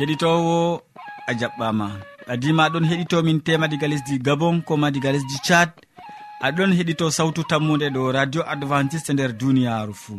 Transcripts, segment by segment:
keɗitowo a jaɓɓama. Adima aɗon heɗitomin tema diga lesdi gabon koma diga lesdi tchad. Aɗon heɗito sawtu tammude ɗo radio adventiste nder duniyaru fuu.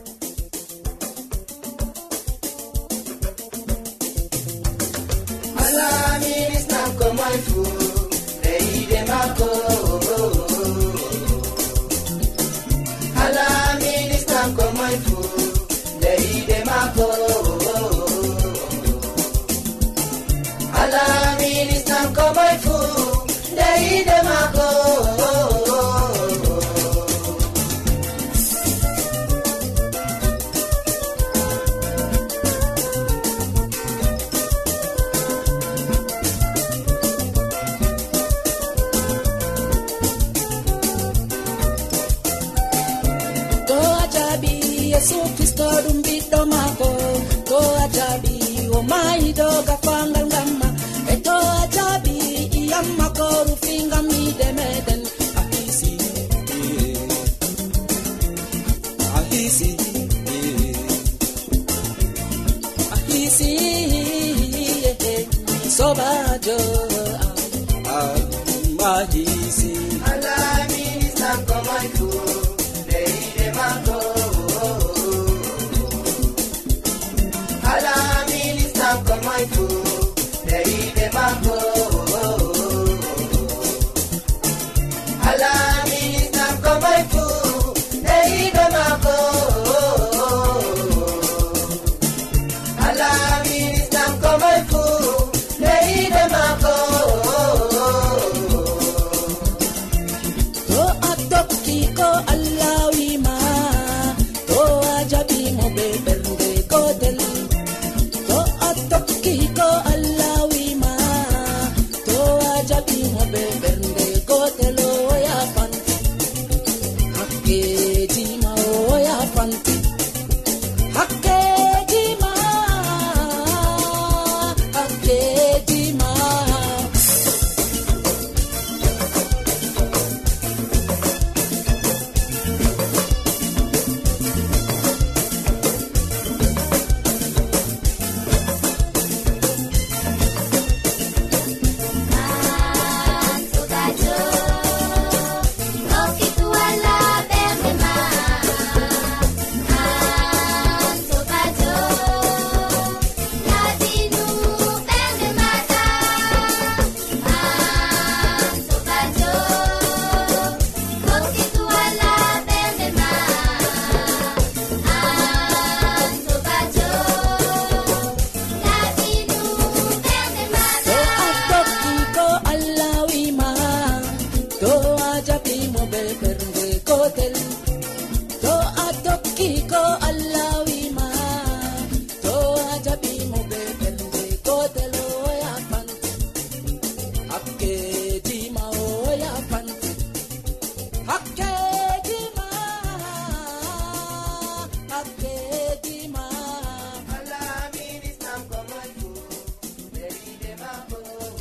life.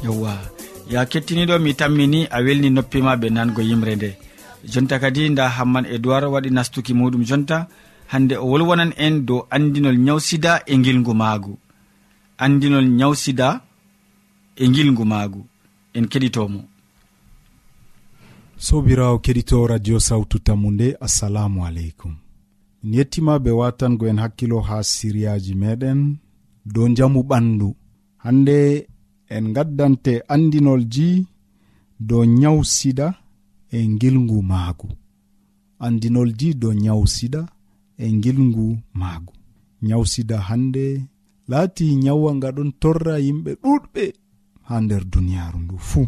yewwa ya kettiniɗo mi tammini a welni noppima ɓe nango yimre nde. Jonta kadi nda hamman edoird waɗi nastuki muɗum jonta hande o wolwonan en dow andinol nyawsida e gilgu maagu. Andinol nyawsida e gilgu maagu. En keɗitomo. Sobirawo keɗito radio sawtu tammu nde assalamu aleykum. Min yettima be watango en hakkilo ha siriyaji meɗen dow jamu ɓandu. Hande en gaddante andinolji dow nyawu sida e ngilngu maagu. Andinolji dow nyawu sida e ngilngu maagu. Nyaw sida hande laati nyawwa nga ɗon torra yimɓe ɗuɗɓe ha nder duniyaaru ndu. Fuu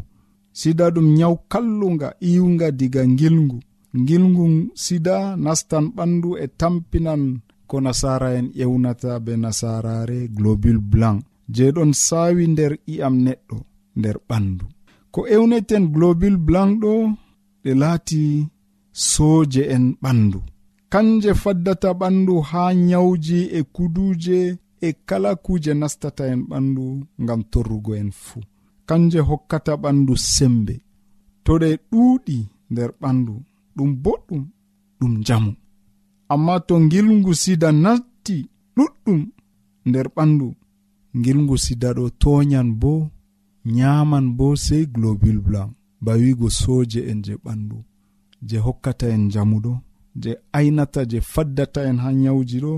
sida ɗum nyaw kallunga iwga diga ngilngu ngilngu sida nastan ɓandu e tampinan ko nasara en ƴewnata be nasarare globule blanc. je ɗon sawi nder i'am neɗɗo nder ɓandu. Ko ewneten globule blanc ɗo ɗe laati soje en ɓandu. Kanje faddata ɓandu ha nyawji e kuduje e kala kuje nastata en ɓandu ngam torrugo en fuu kanje hokkata ɓandu sembe. To ɗe ɗuuɗi nder ɓandu ɗum boɗɗum ɗum njamu. Amma to ngilngu sida natti ɗuɗɗum nder ɓandu ngilngu sida ɗo toñan bo nyaman bo sei globule blanc ba wigo soje en je ɓandu je hokkata en jamu ɗo je aynata je faddata en ha nyawji ɗo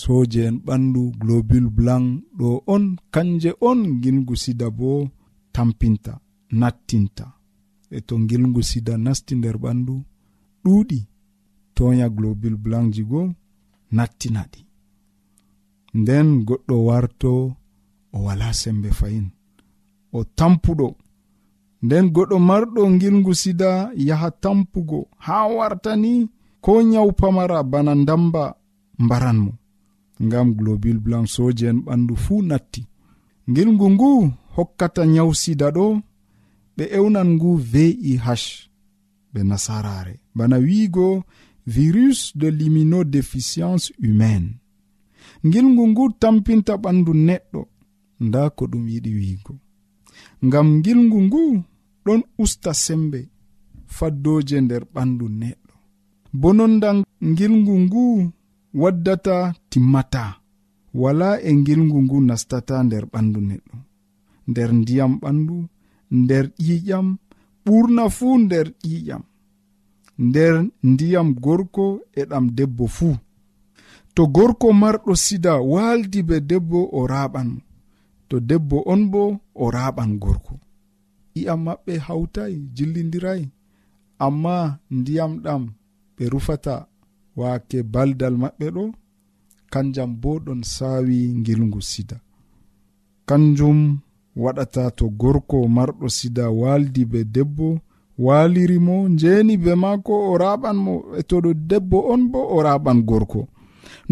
soje en ɓandu globule blanc ɗo on kanje on gilgu sida bo tampinta nattinta. E to gilgu sida nasti nder ɓandu ɗuuɗi toya globule blanc ji go nattinaɗi nden goɗɗo warto o wala sembe fayin. O tampuɗo. Nden goɗɗo marɗo gilgu sida yaha tampugo ha wartani ko nyawu pamara bana ndamba mbaranmo ngam global blan soje en ɓandu fuu natti. Gilgu ngu hokkata nyawu sida ɗo ɓe ewnan ngu vih ɓe nasarare. Bana wiigo virus de liminodeficience humaine. Gilgu ngu tampinta ɓandu neɗɗo nda ko ɗum yiɗi wiigo ngam gilngu ngu ɗon usta sembe faddoje nder ɓandu neɗɗo. Bononda gilngu ngu waddata timmata wala e gilngu ngu nastata nder ɓandu neɗɗo. Nder ndiyam ɓandu nder ƴiƴam ɓurna fuu nder ƴiƴam. Nder ndiyam gorko e ɗam debbo fuu to gorko marɗo sida waldi be debbo o raɓan mo. to debbo on bo o raɓan gorko. I'am maɓɓe hawtai jillidirai amma ndiyam ɗam ɓe rufata waake baldal maɓɓe ɗo kanjam bo ɗon saawi ngilngu sida. Kanjum waɗata to gorko marɗo sida waldi be debbo waliri mo njeni be maako o raɓan mo. E to ɗo debbo on bo o raɓan gorko.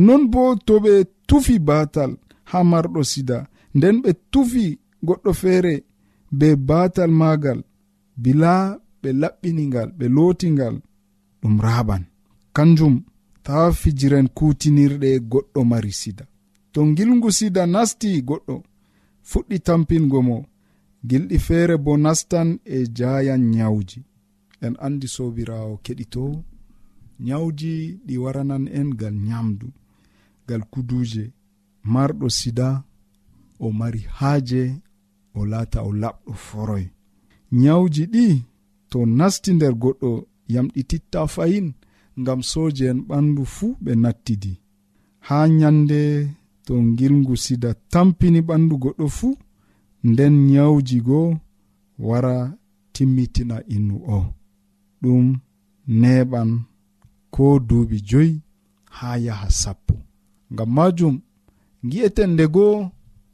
Non bo to ɓe tufi batal ha marɗo sida nden ɓe tufi goɗɗo feere be batal magal bila ɓe laɓɓiningal ɓe lootingal ɗum raɓan kanjum taa fijiren kutinirɗe goɗɗo mari sida. To gilgu sida nasti goɗɗo fuɗɗi tampingo mo. Gilɗi feere bo nastan e jayan nyawji. En andi sobirawo keɗito nyawji ɗi waranan en gal nyamdu gal kuduuje. Marɗo sida o mari haaje o laata o laɓɗo foroy nyawji ɗi to nasti nder goɗɗo yamɗititta fayin ngam sooje en ɓandu fuu ɓe nattidi haa nyande to ngilngu sida tampini ɓandu goɗɗo fuu nden nyawji goo wara timmitina innu o. Ɗum neɓan ko duuɓi joyi haa yaha sappo. Ngam majum gi'eten nde goo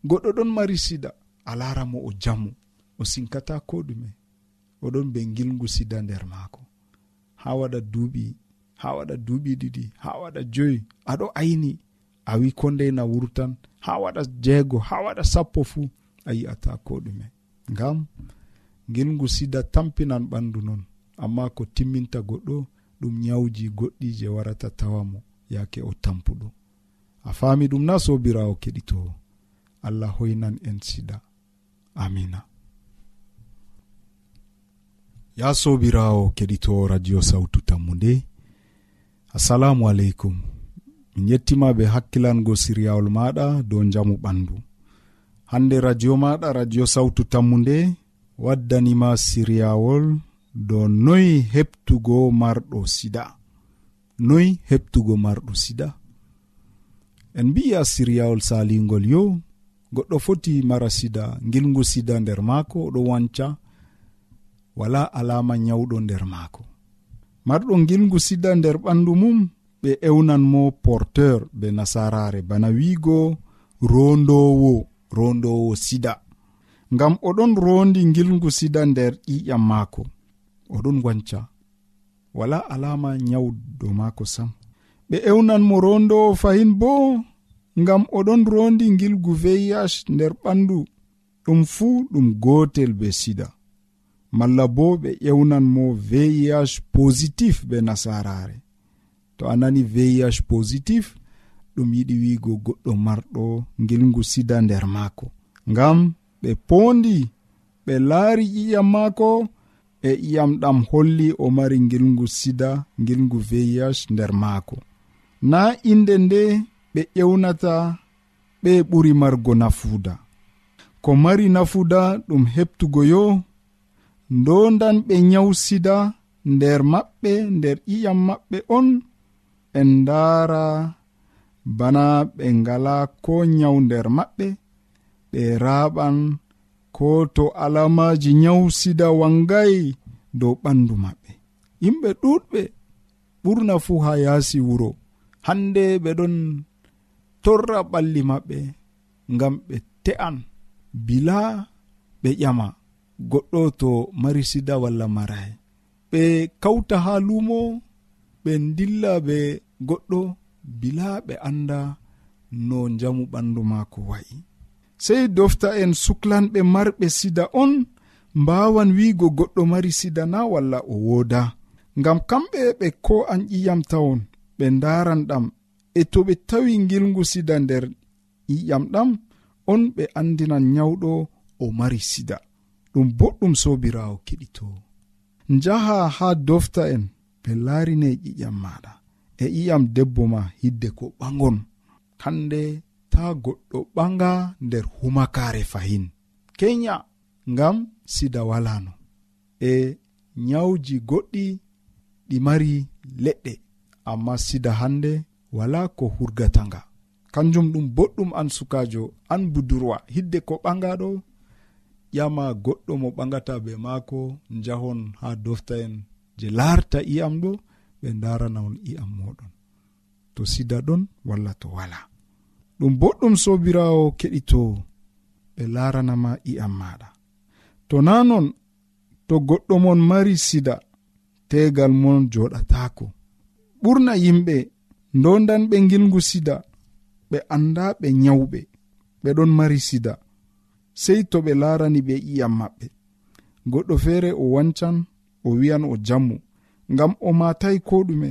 goɗɗo ɗon mari sida a lara mo o jamu o sinkata ko ɗume. Oɗon be gilgu sida nder maako. Ha waɗa duuɓi ha waɗa duuɓi ɗiɗi ha waɗa joyi aɗo ayni. A wi ko ndeyna wurtan ha waɗa jeego ha waɗa sappo fuu a yi'ata ko ɗume. Ngam gilgu sida tampinan ɓandu non amma ko timminta goɗɗo ɗum nyawji goɗɗi je warata tawamo yaake o tampuɗo. A faami ɗum na sobirawo keɗitowo. allah hoynan en siɗa amina. Ya sobirawo keɗitowo radio sawtu tammu nde assalamu aleykum. Min yettima be hakkilango siryawol maɗa dow jamu ɓandu hande radio maɗa radio sawtu tammu nde waddanima siryawol dow noyi heɓtugo marɗo sida. Noyi heɓtugo marɗo sida. En mbi'a siryawol salingol yo goɗɗo foti mara sida gilgu sida nder maako oɗo wanca wala alama nyawɗo nder maako. Marɗo gilgu sida nder ɓandu mum ɓe ewnan mo porteur be nasarare bana wiigo rondowo rondowo sida. Ngam oɗon rondi gilgu sida nder ƴiƴam maako oɗon wanca wala alama nyawdo maako sam. Ɓe ewnan mo rondowo fahin boo ngam oɗon rondi gilgu vih nder ɓandu ɗum fuu ɗum gotel be sida. Malla bo ɓe ƴewnan mo vih positif be nasarare to a nani vih positif ɗum yiɗi wiigo goɗɗo marɗo gilgu sida nder maako. Ngam ɓe pondi ɓe laari ƴiƴam maako e ƴiyam ɗam holli o mari gilgu sida gilgu vih nder maako. Na inde nde ɓe ƴewnata ɓe ɓuri margo nafuuda. Ko mari nafuuda ɗum heɓtugo yo ndondan ɓe nyawsida nder maɓɓe nder ƴiƴam maɓɓe on en ndaara bana ɓe ngala ko nyaw nder maɓɓe ɓe raaɓan ko to alamaji nyawsida wangay dow ɓandu maɓɓe. Yimɓe ɗuɗɓe ɓurna fuu ha yaasi wuro. Hande ɓe ɗon torra ɓalli maɓɓe ngam ɓe te'an bila ɓe ƴama. Goɗɗo to mari sida walla marahe ɓe kawta ha lumo ɓe dilla be goɗɗo bila ɓe anda no jamu ɓandu maako wa'i. Sey dofta en suklanɓe marɓe sida on mbawan wiigo goɗɗo mari sida na walla o woda ngam kamɓe ɓe ko an ƴiyam tawon ɓe ndaran ɗam e to ɓe tawi ngilngu sida nder ƴiƴam ɗam on ɓe andinan nyawɗo o mari sida. Ɗum boɗɗum sobirawo keɗito. Njaha ha dofta en ɓe larine ƴiƴam maɗa. E ƴiƴam debbo ma hidde ko ɓagon hande ta goɗɗo ɓaga nder humakare fahin. Kenya ngam sida walano e nyawji goɗɗi ɗi mari leɗɗe. Amma sida hande wala ko hurgatanga kanjum ɗum boɗɗum an sukajo an budurwa hidde ko ɓangaɗo ƴama goɗɗo mo ɓagata be maako jahon ha dofta en je larta i'am ɗo ɓe darana on i'am moɗon to sida ɗon walla to wala. Ɗum boɗɗum sobirawo keɗito ɓe laranama i'am maɗa to na non to goɗɗo mon mari sida tegal mon joɗatako ɓurna yimɓe ndondan ɓe gilgu sida ɓe anda ɓe nyawɓe ɓe ɗon mari sida sei to ɓe larani ɓe iyam maɓɓe. Goɗɗo feere o wancan o wiyan o jammu ngam o matai ko ɗume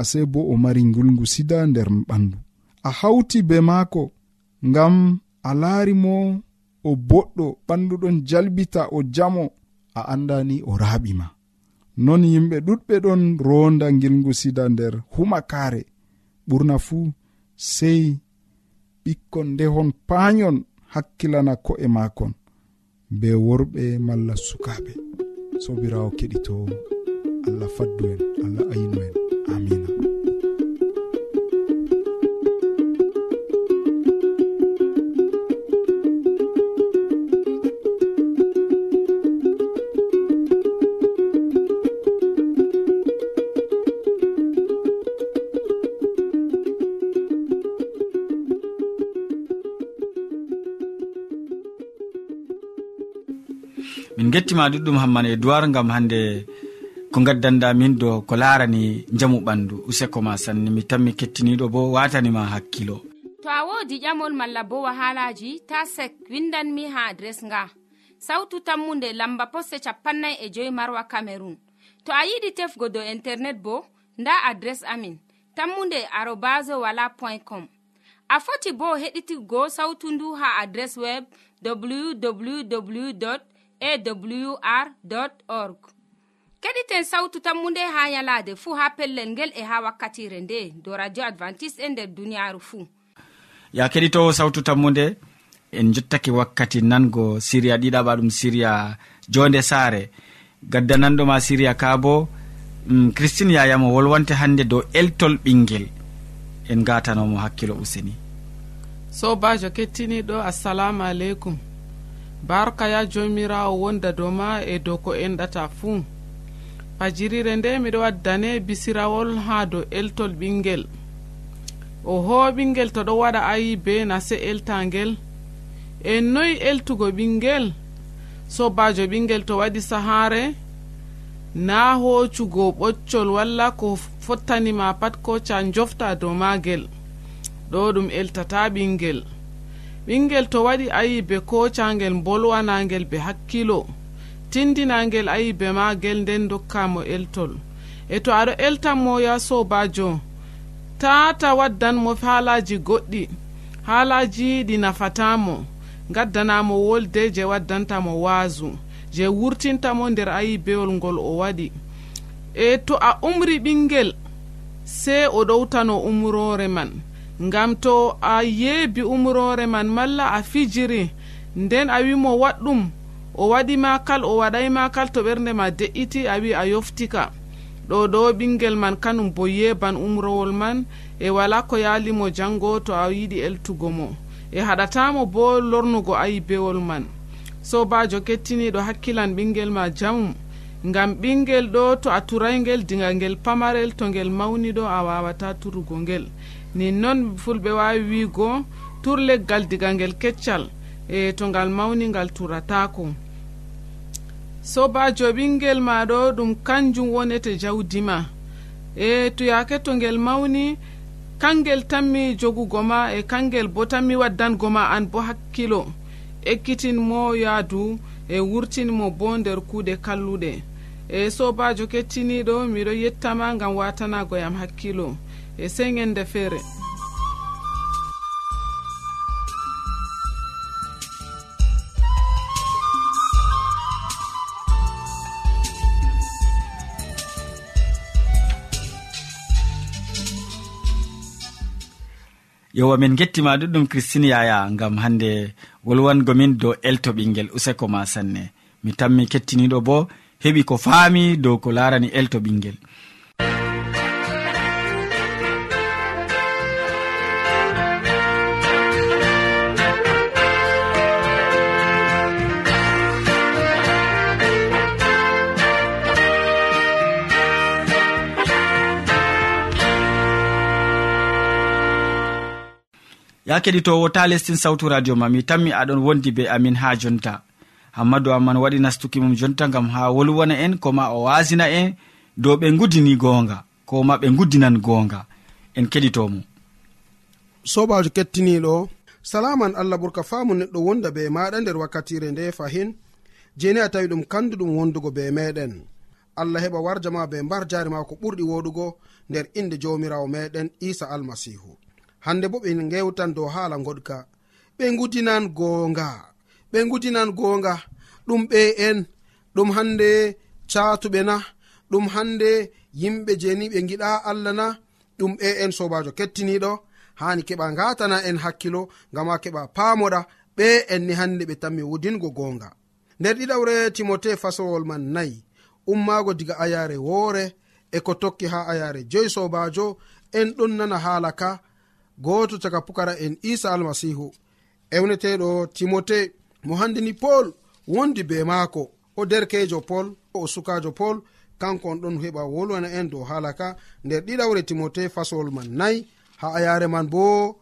ase bo o mari ngilngu sida nder ɓandu a hauti be maako ngam a laari mo o boɗɗo ɓandu ɗon jalbita o jamo a andani o raaɓima non yimɓe ɗuɗɓe ɗon ronda gilgu sida nder humakaare ɓurna fuu sey ɓikkon ndehon paayon hakkilana ko'e maakon be worɓe malla sukaaɓe. Sobirawo keɗito allah faddu en allah aynu gettima ɗuɗɗum hamman e duwar gam hande ko gaddanɗa min do ko larani jamu ɓandu. Useko ma sanni mi tanmi kettiniɗo bo watanima hakkilo. To a wodi ƴamol malla bo wahalaji ta sek windanmi ha adres nga. Sautu tammunde lamba poste capannay e joyi marwa camerun to a yiɗi tefgo dow internet bo nda adres amin tammunde arobas wala point com. A foti bo heɗitigo sautu ndu ha adres web www awr org. Keɗiten sawtu tammunde ha yalaade fuu ha pellel ngel e ha wakkatire nde do radio advantice'e e nder duniyaaru fuu ya keɗitowo sawtu tammu nde en jottake wakkati nango siriya ɗiɗaɓa ɗum siriya jonde saare. Gaddananɗoma siriya ka bo mm, christine yayamo wolwonte hannde dow eltol ɓinguel en gatanomo hakkilo useni. Sobajo kettiniɗo assalamu aleykum. barka ya jomirawo wonda dow ma e dow ko enɗata fuu. Fajirire nde miɗo waddane bisirawol ha dow eltol ɓinguel ho ɓinguel to ɗo waɗa ayi be nase eltangel. En noyi eltugo ɓinguel sobajo ɓinguel to waɗi sahare na hoccugo ɓoccol walla ko fottanima pat ko ca jofta dow magel ɗo ɗum eltata ɓinguel ɓinguel to waɗi ayi be kocangel bolwanagel be hakkilo. Tindinagel ayi be magel nden dokkamo eltol. E to aɗo eltanmo ya sobajo tata waddanmo haalaji goɗɗi. Haalaji ɗi nafatamo gaddanamo wolde je waddantamo waasu je wurtintamo nder ayi bewol ngol o waɗi. E to a umri ɓingel sey o ɗowtano umrore man. ngam to a yeebi umrore man malla a fijiri nden a wimo waɗɗum o waɗima kal o waɗayma kal to ɓernde ma de'iti a wi a yoftika. Ɗo ɗo ɓingel man kanum bo yeban umrowol man e wala ko yalimo jango to a yiɗi eltugo mo. E haɗatamo bo lornugo ayibewol man. Sobajo kettiniɗo hakkilan ɓingel ma jamum ngam ɓingel ɗo to a turayngel diga ngel pamarel to ngel mawni ɗo a wawata turugo ngel. nin noon fulɓe wawi wiigo tur leggal diga ngel keccal e to ngal mawni ngal turatako sobajo ɓingel maɗo ɗum kanjum wonete jawdima e tuyake to ngel mawni kangel tanmi jogugo ma e kangel bo tanmi waddango ma an bo hakkilo. Ekkitinmo yaadu e wurtinmo bo nder kuuɗe kalluɗe. E sobajo kettiniɗo miɗo yettama gam watanagoyam hakkilo. e sey sengende feere. Yowa min gettima ɗuɗɗum christine yaya gam hande wolwangomin dow elto ɓinguel useko ma sanne mi tammi kettiniɗo bo heɓi ko faami dow ko larani elto ɓinguel ya keɗitowo ta lestin sawtu radio ma mi tanmi aɗon wondi be amin ha jonta. Hammadou amman waɗi nastuki mum jonta gam ha wolwana en koma o wasina en dow ɓe gudini gonga koma ɓe gudinan gonga. En keɗitomo. Sobajo kettiniɗo salaman allah ɓurka famu neɗɗo wonda be maɗa nder wakkatire nde fahin. Jeni a tawi ɗum kanduɗum wondugo be meɗen. Allah heɓa warjama be mbar jari ma ko ɓurɗi woɗugo nder inde jawmirawo meɗen isa almasihu. hande bo ɓe gewtan dow haala goɗka. Ɓe gudinan goonga. Ɓe gudinan goonga. Ɗum ɓe en. Ɗum hande catuɓe na. Ɗum hande yimɓe jeni ɓe giɗa allah na. Ɗum ɓe en sobajo kettiniɗo hani keɓa gatana en hakkilo gama keɓa pamoɗa ɓe en ni hande ɓe tanmi wudingo goonga. Nder ɗiɗawre timote fasowol man nayi ummago diga ayare woore e ko tokki ha ayare joyi sobajo en ɗon nana haala ka goto caga pukara en isa almasihu. Ewneteɗo timote mo handini pol wondi be maako. O derkejo pol o sukajo pol kanko on ɗon heɓa wolwana en dow halaka nder ɗiɗawre timote fasowol man nayi ha ayare man bo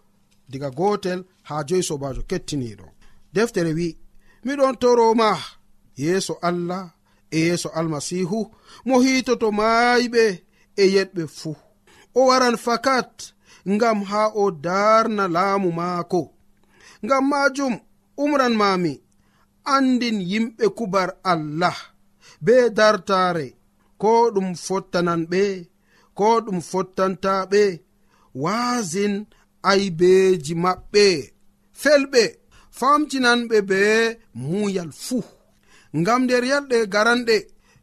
diga gotel ha joyi sobajo kettiniɗo. Deftere wi miɗon toroma yeeso allah e yeeso almasihu mo hitoto mayiɓe e yeɗɓe fuu. O waran fakat ngam ha o darna laamu maako. Ngam majum umran mami andin yimɓe kubar allah be dartare ko ɗum fottanan ɓe ko ɗum fottanta ɓe wasin aybeji maɓɓe felɓe famtinanɓe be muyal fuu. Ngam nder yalɗe garanɗe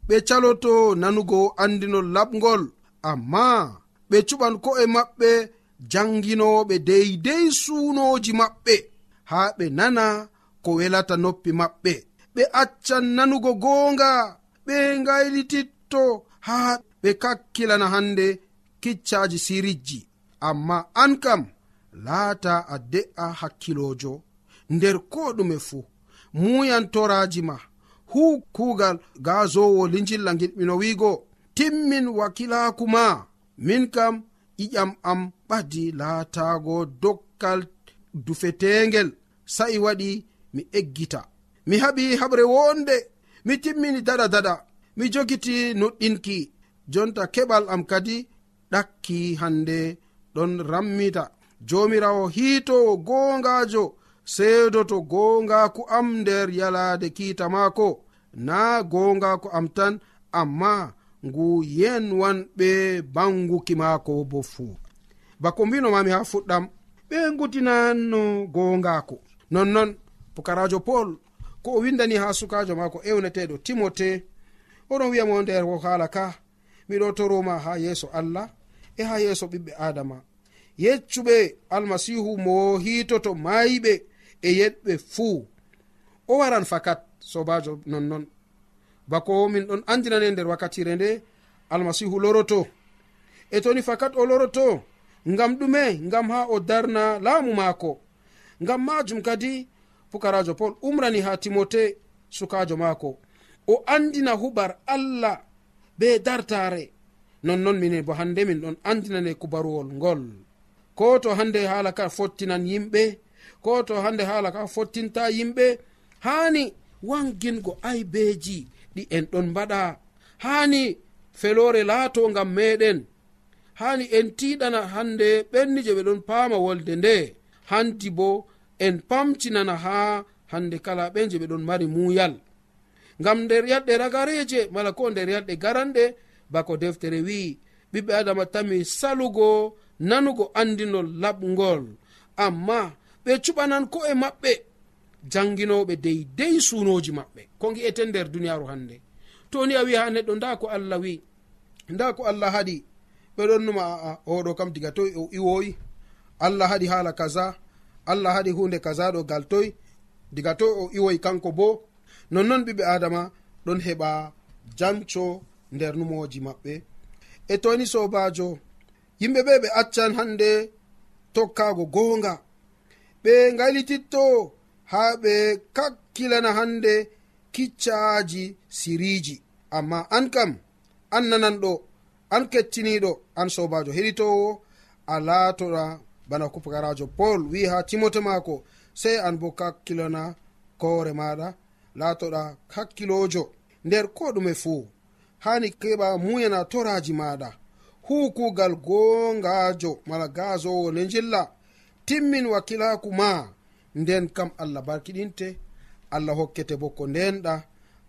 ɓe caloto nanugo andinol laɓgol amma ɓe cuɓan ko'e maɓɓe janginoɓe deydey suunoji maɓɓe haa ɓe nana ko welata noppi maɓɓe. Ɓe accan nanugo goonga ɓe ngaylititto haa ɓe kakkilana hannde kiccaji sirijji. Amma an kam laata a de'a hakkilojo nder ko ɗume fuu muyantoraji ma hu kuugal gazowo lijilla giɗmino wiigo timmin wakilaku ma min kam iƴam am ɓadi laatago dokkal dufetengel. Sa'i waɗi mi eggita. Mi haɓi haɓre wonde mi timmini daɗa daɗa mi jogiti nuɗɗinki jonta keɓal am kadi ɗakki hande ɗon rammita. Jomirawo hiitowo goongajo seedoto goongaku am nder yalaade kiita maako. Na goongaku am tan amma ngu yenwanɓe banguki maako bo fuu. bako mbinomami ha fuɗɗam. Ɓe guddinanno gongako. Nonnon pukarajo paul ko o windani ha sukajo mako ewneteɗo timote oɗon wiyamo nder ko haala ka. Miɗo toroma ha yeeso allah e ha yeeso ɓiɓɓe adama. Yeccuɓe almasihu mo hitoto mayiɓe e yeɗɓe fuu. O waran fakat sobajo nonnon. Bako min ɗon andinane nder wakkatire nde almasihu loroto. E toni fakat o loroto ngam ɗume ngam ha o darna laamu maako. Ngam majum kadi pukarajo paul umrani ha timote sukajo maako. O andina huɓar allah be dartare nonnon minen bo hande min ɗon andinane kubaruwol ngol. Ko to hande haala ka fottinan yimɓe ko to hande haala ka fottinta yimɓe hani wangingo aybeji ɗi en ɗon mbaɗa hani felore laato ngam meɗen hani en tiɗana hande ɓenni je ɓe ɗon paama wolde nde. Hanti bo en pamtinana ha hande kala ɓen je ɓe ɗon mari muyal ngam nder yalɗe ragareje mala ko nder yalɗe garanɗe bako deftere wi'i ɓiɓɓe adama tami salugo nanugo andinol laɓgol. Amma ɓe cuɓanan ko e maɓɓe janginoɓe deydey sunoji maɓɓe. Ko gi'eten nder duniyaru hande to ni a wi ha neɗɗo nda ko allah wi nda ko allah haɗi. ɓeɗon numa aa oɗo kam diga toy o iwoyi allah haɗi hala kaza allah haɗi hunde kaza ɗo gal toy. Diga toy o iwoyi kanko bo. Nonnon ɓiɓɓe adama ɗon heɓa janco nder numoji maɓɓe. E toni sobajo yimɓe ɓe ɓe accan hande tokkago gonga ɓe ngaylititto ha ɓe kakkilana hande kiccaji siriji amma an kam an nananɗo an kettiniɗo an sobajo heɗitowo a laatoɗa bana kupakarajo paul wi ha timote maako sey an bo kakkilana koore maɗa laatoɗa hakkilojo nder ko ɗume fuu hani keɓa muyana toraji maɗa. Huu kuugal gongajo mala gazowo ne jilla timmin wakkilaku ma. Nden kam allah barkiɗinte allah hokkete bo ko ndenɗa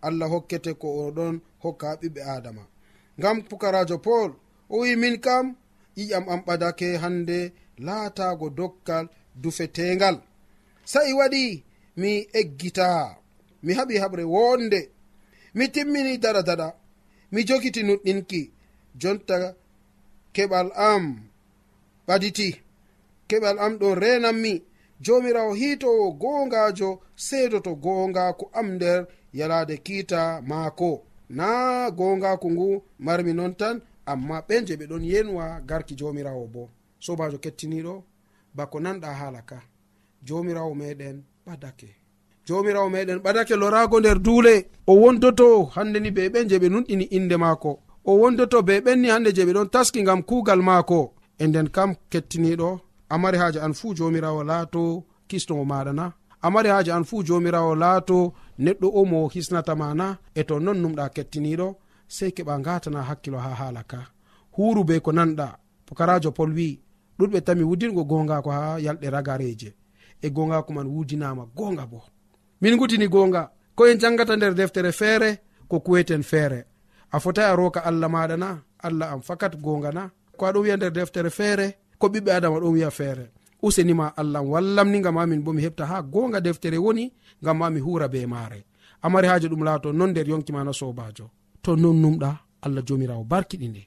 allah hokkete ko oɗon hokka ɓiɓɓe adama ngam pukarajo paul o wi min kam ƴiƴam am ɓadake hande laatago dokkal dufetengal. Sa'i waɗi mi eggita mi haɓi haɓre wonde mi timmini daɗa daɗa mi jogiti nuɗɗinki jonta keɓal am ɓaditi. Keɓal am ɗon renanmi jomirawo hitowo gongajo seedoto gongako am nder yalade kiita maako. Na gongako ngu marmi non tan amma ɓen je ɓe ɗon yenwa garki jomirawo bo. Sobajo kettiniɗo bako nanɗa hala ka. Jomirawo meɗen ɓadake. Jomirawo meɗen ɓadake lorago nder duule. O wondoto hande ni be ɓen je ɓe nunɗini inde maako. O wondoto be ɓenni hande je ɓe ɗon taski gam kugal maako. E nden kam kettiniɗo amari haji an fuu jomirawo laato kisnowo maɗa na. Amari haji an fuu jomirawo laato neɗɗo o mo hisnatama na. E to non numɗa kettiniɗo sei keɓa gatana hakkilo ha hala ka. Huru be ko nanɗa pokarajo pol wi ɗuɗɓe tami wudingo gongako ha yalɗe ragareje e gongako man wudinama gonga bo. Min gudini gonga ko en jangata nder deftere feere ko kuweten feere. A fotai a roka allah maɗa na allah am fakat gonga na ko aɗon wiya nder deftere feere ko ɓiɓɓe adama ɗon wiya feere. Usenima allah wallamni gam mamin bo mi heɓta ha gonga deftere woni gam ma mi hura be maare. Amari haji ɗum laato non nder yonkimana sobajo to non numɗa allah jomirawo barkiɗi nde.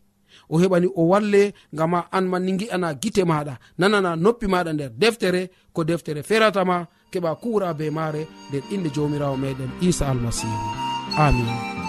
O heɓani o walle ngama an ma ni gi'ana gite maɗa nanana noppi maɗa nder deftere ko deftere feratama keɓa kura be maare nder inde jomirawo meɗen isa almasihu. Amin.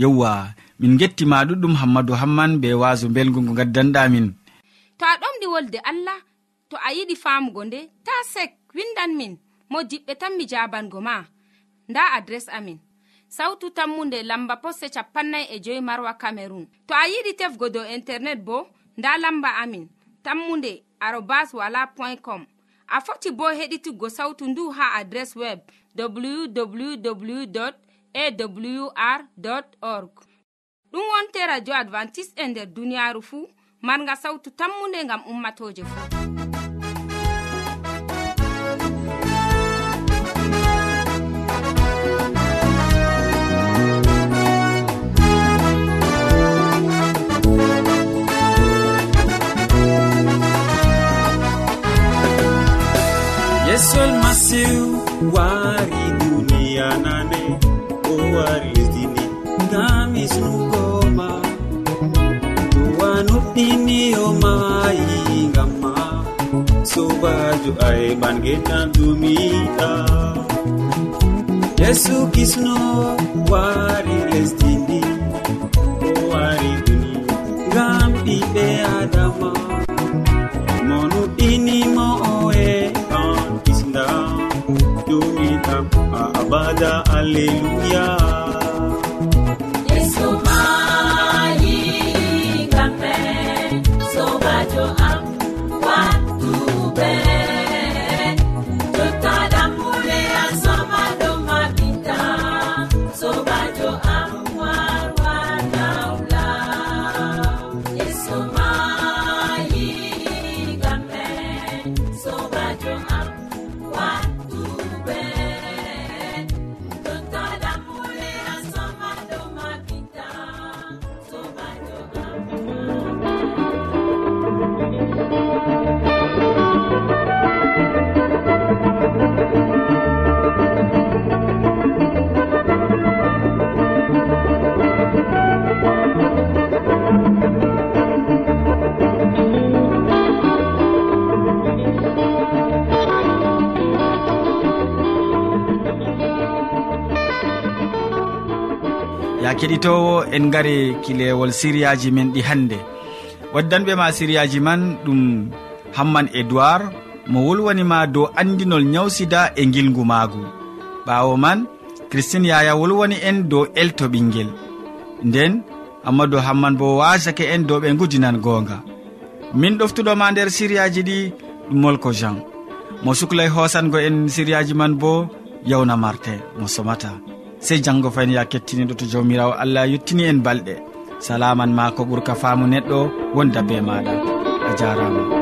yewwa min gettima ɗuɗɗum hammadou hamman be waso belgu ngo gaddanɗamin. To a ɗomɗi wolde allah to a yiɗi famugo nde ta sek windan min mo diɓɓe tan mi jabango ma. Nda adres amin sautu tammunde lamba posse capannay e joyi marwa camerun to a yiɗi tefgo dow internet bo nda lamba amin tammunde arobas wala point com. A foti bo heɗituggo sautu ndu ha adres web www awr org. Ɗum wonte radio advantice'e e nder duniyaaru fuu. Marga sawtu tammunde ngam ummatoje fuu. Yesol masiw wari duniya nan. o wari lesdini ngami snugoba duwa nuɗɗiniyoma yingam ma sobajo aeɓan getan dumiɗa yesu kisno wari lesdini o wari duni ngam ɓiɓe adama sada alleluya keɗitowo en gari kilewol siriyaji men ɗi hannde waddanɓe ma siriyaji man ɗum hamman edoird mo wolwanima dow andinol nyawsida e gilgu maagu. Ɓaawo man christine yaya wolwani en dow elto ɓinguel nden amadou hamman bo wasake en dow ɓe gudinan goonga. Min ɗoftuɗoma nder siriyaji ɗi ɗum molko jean. Mo suklay hosango en siriyaji man bo yawna martin mo somata. sey janggo fayni ya kettiniɗo to jawmirawo allah yettini en balɗe. Salaman ma ko ɓuurka faamu neɗɗo wonda be maɗa a jarama.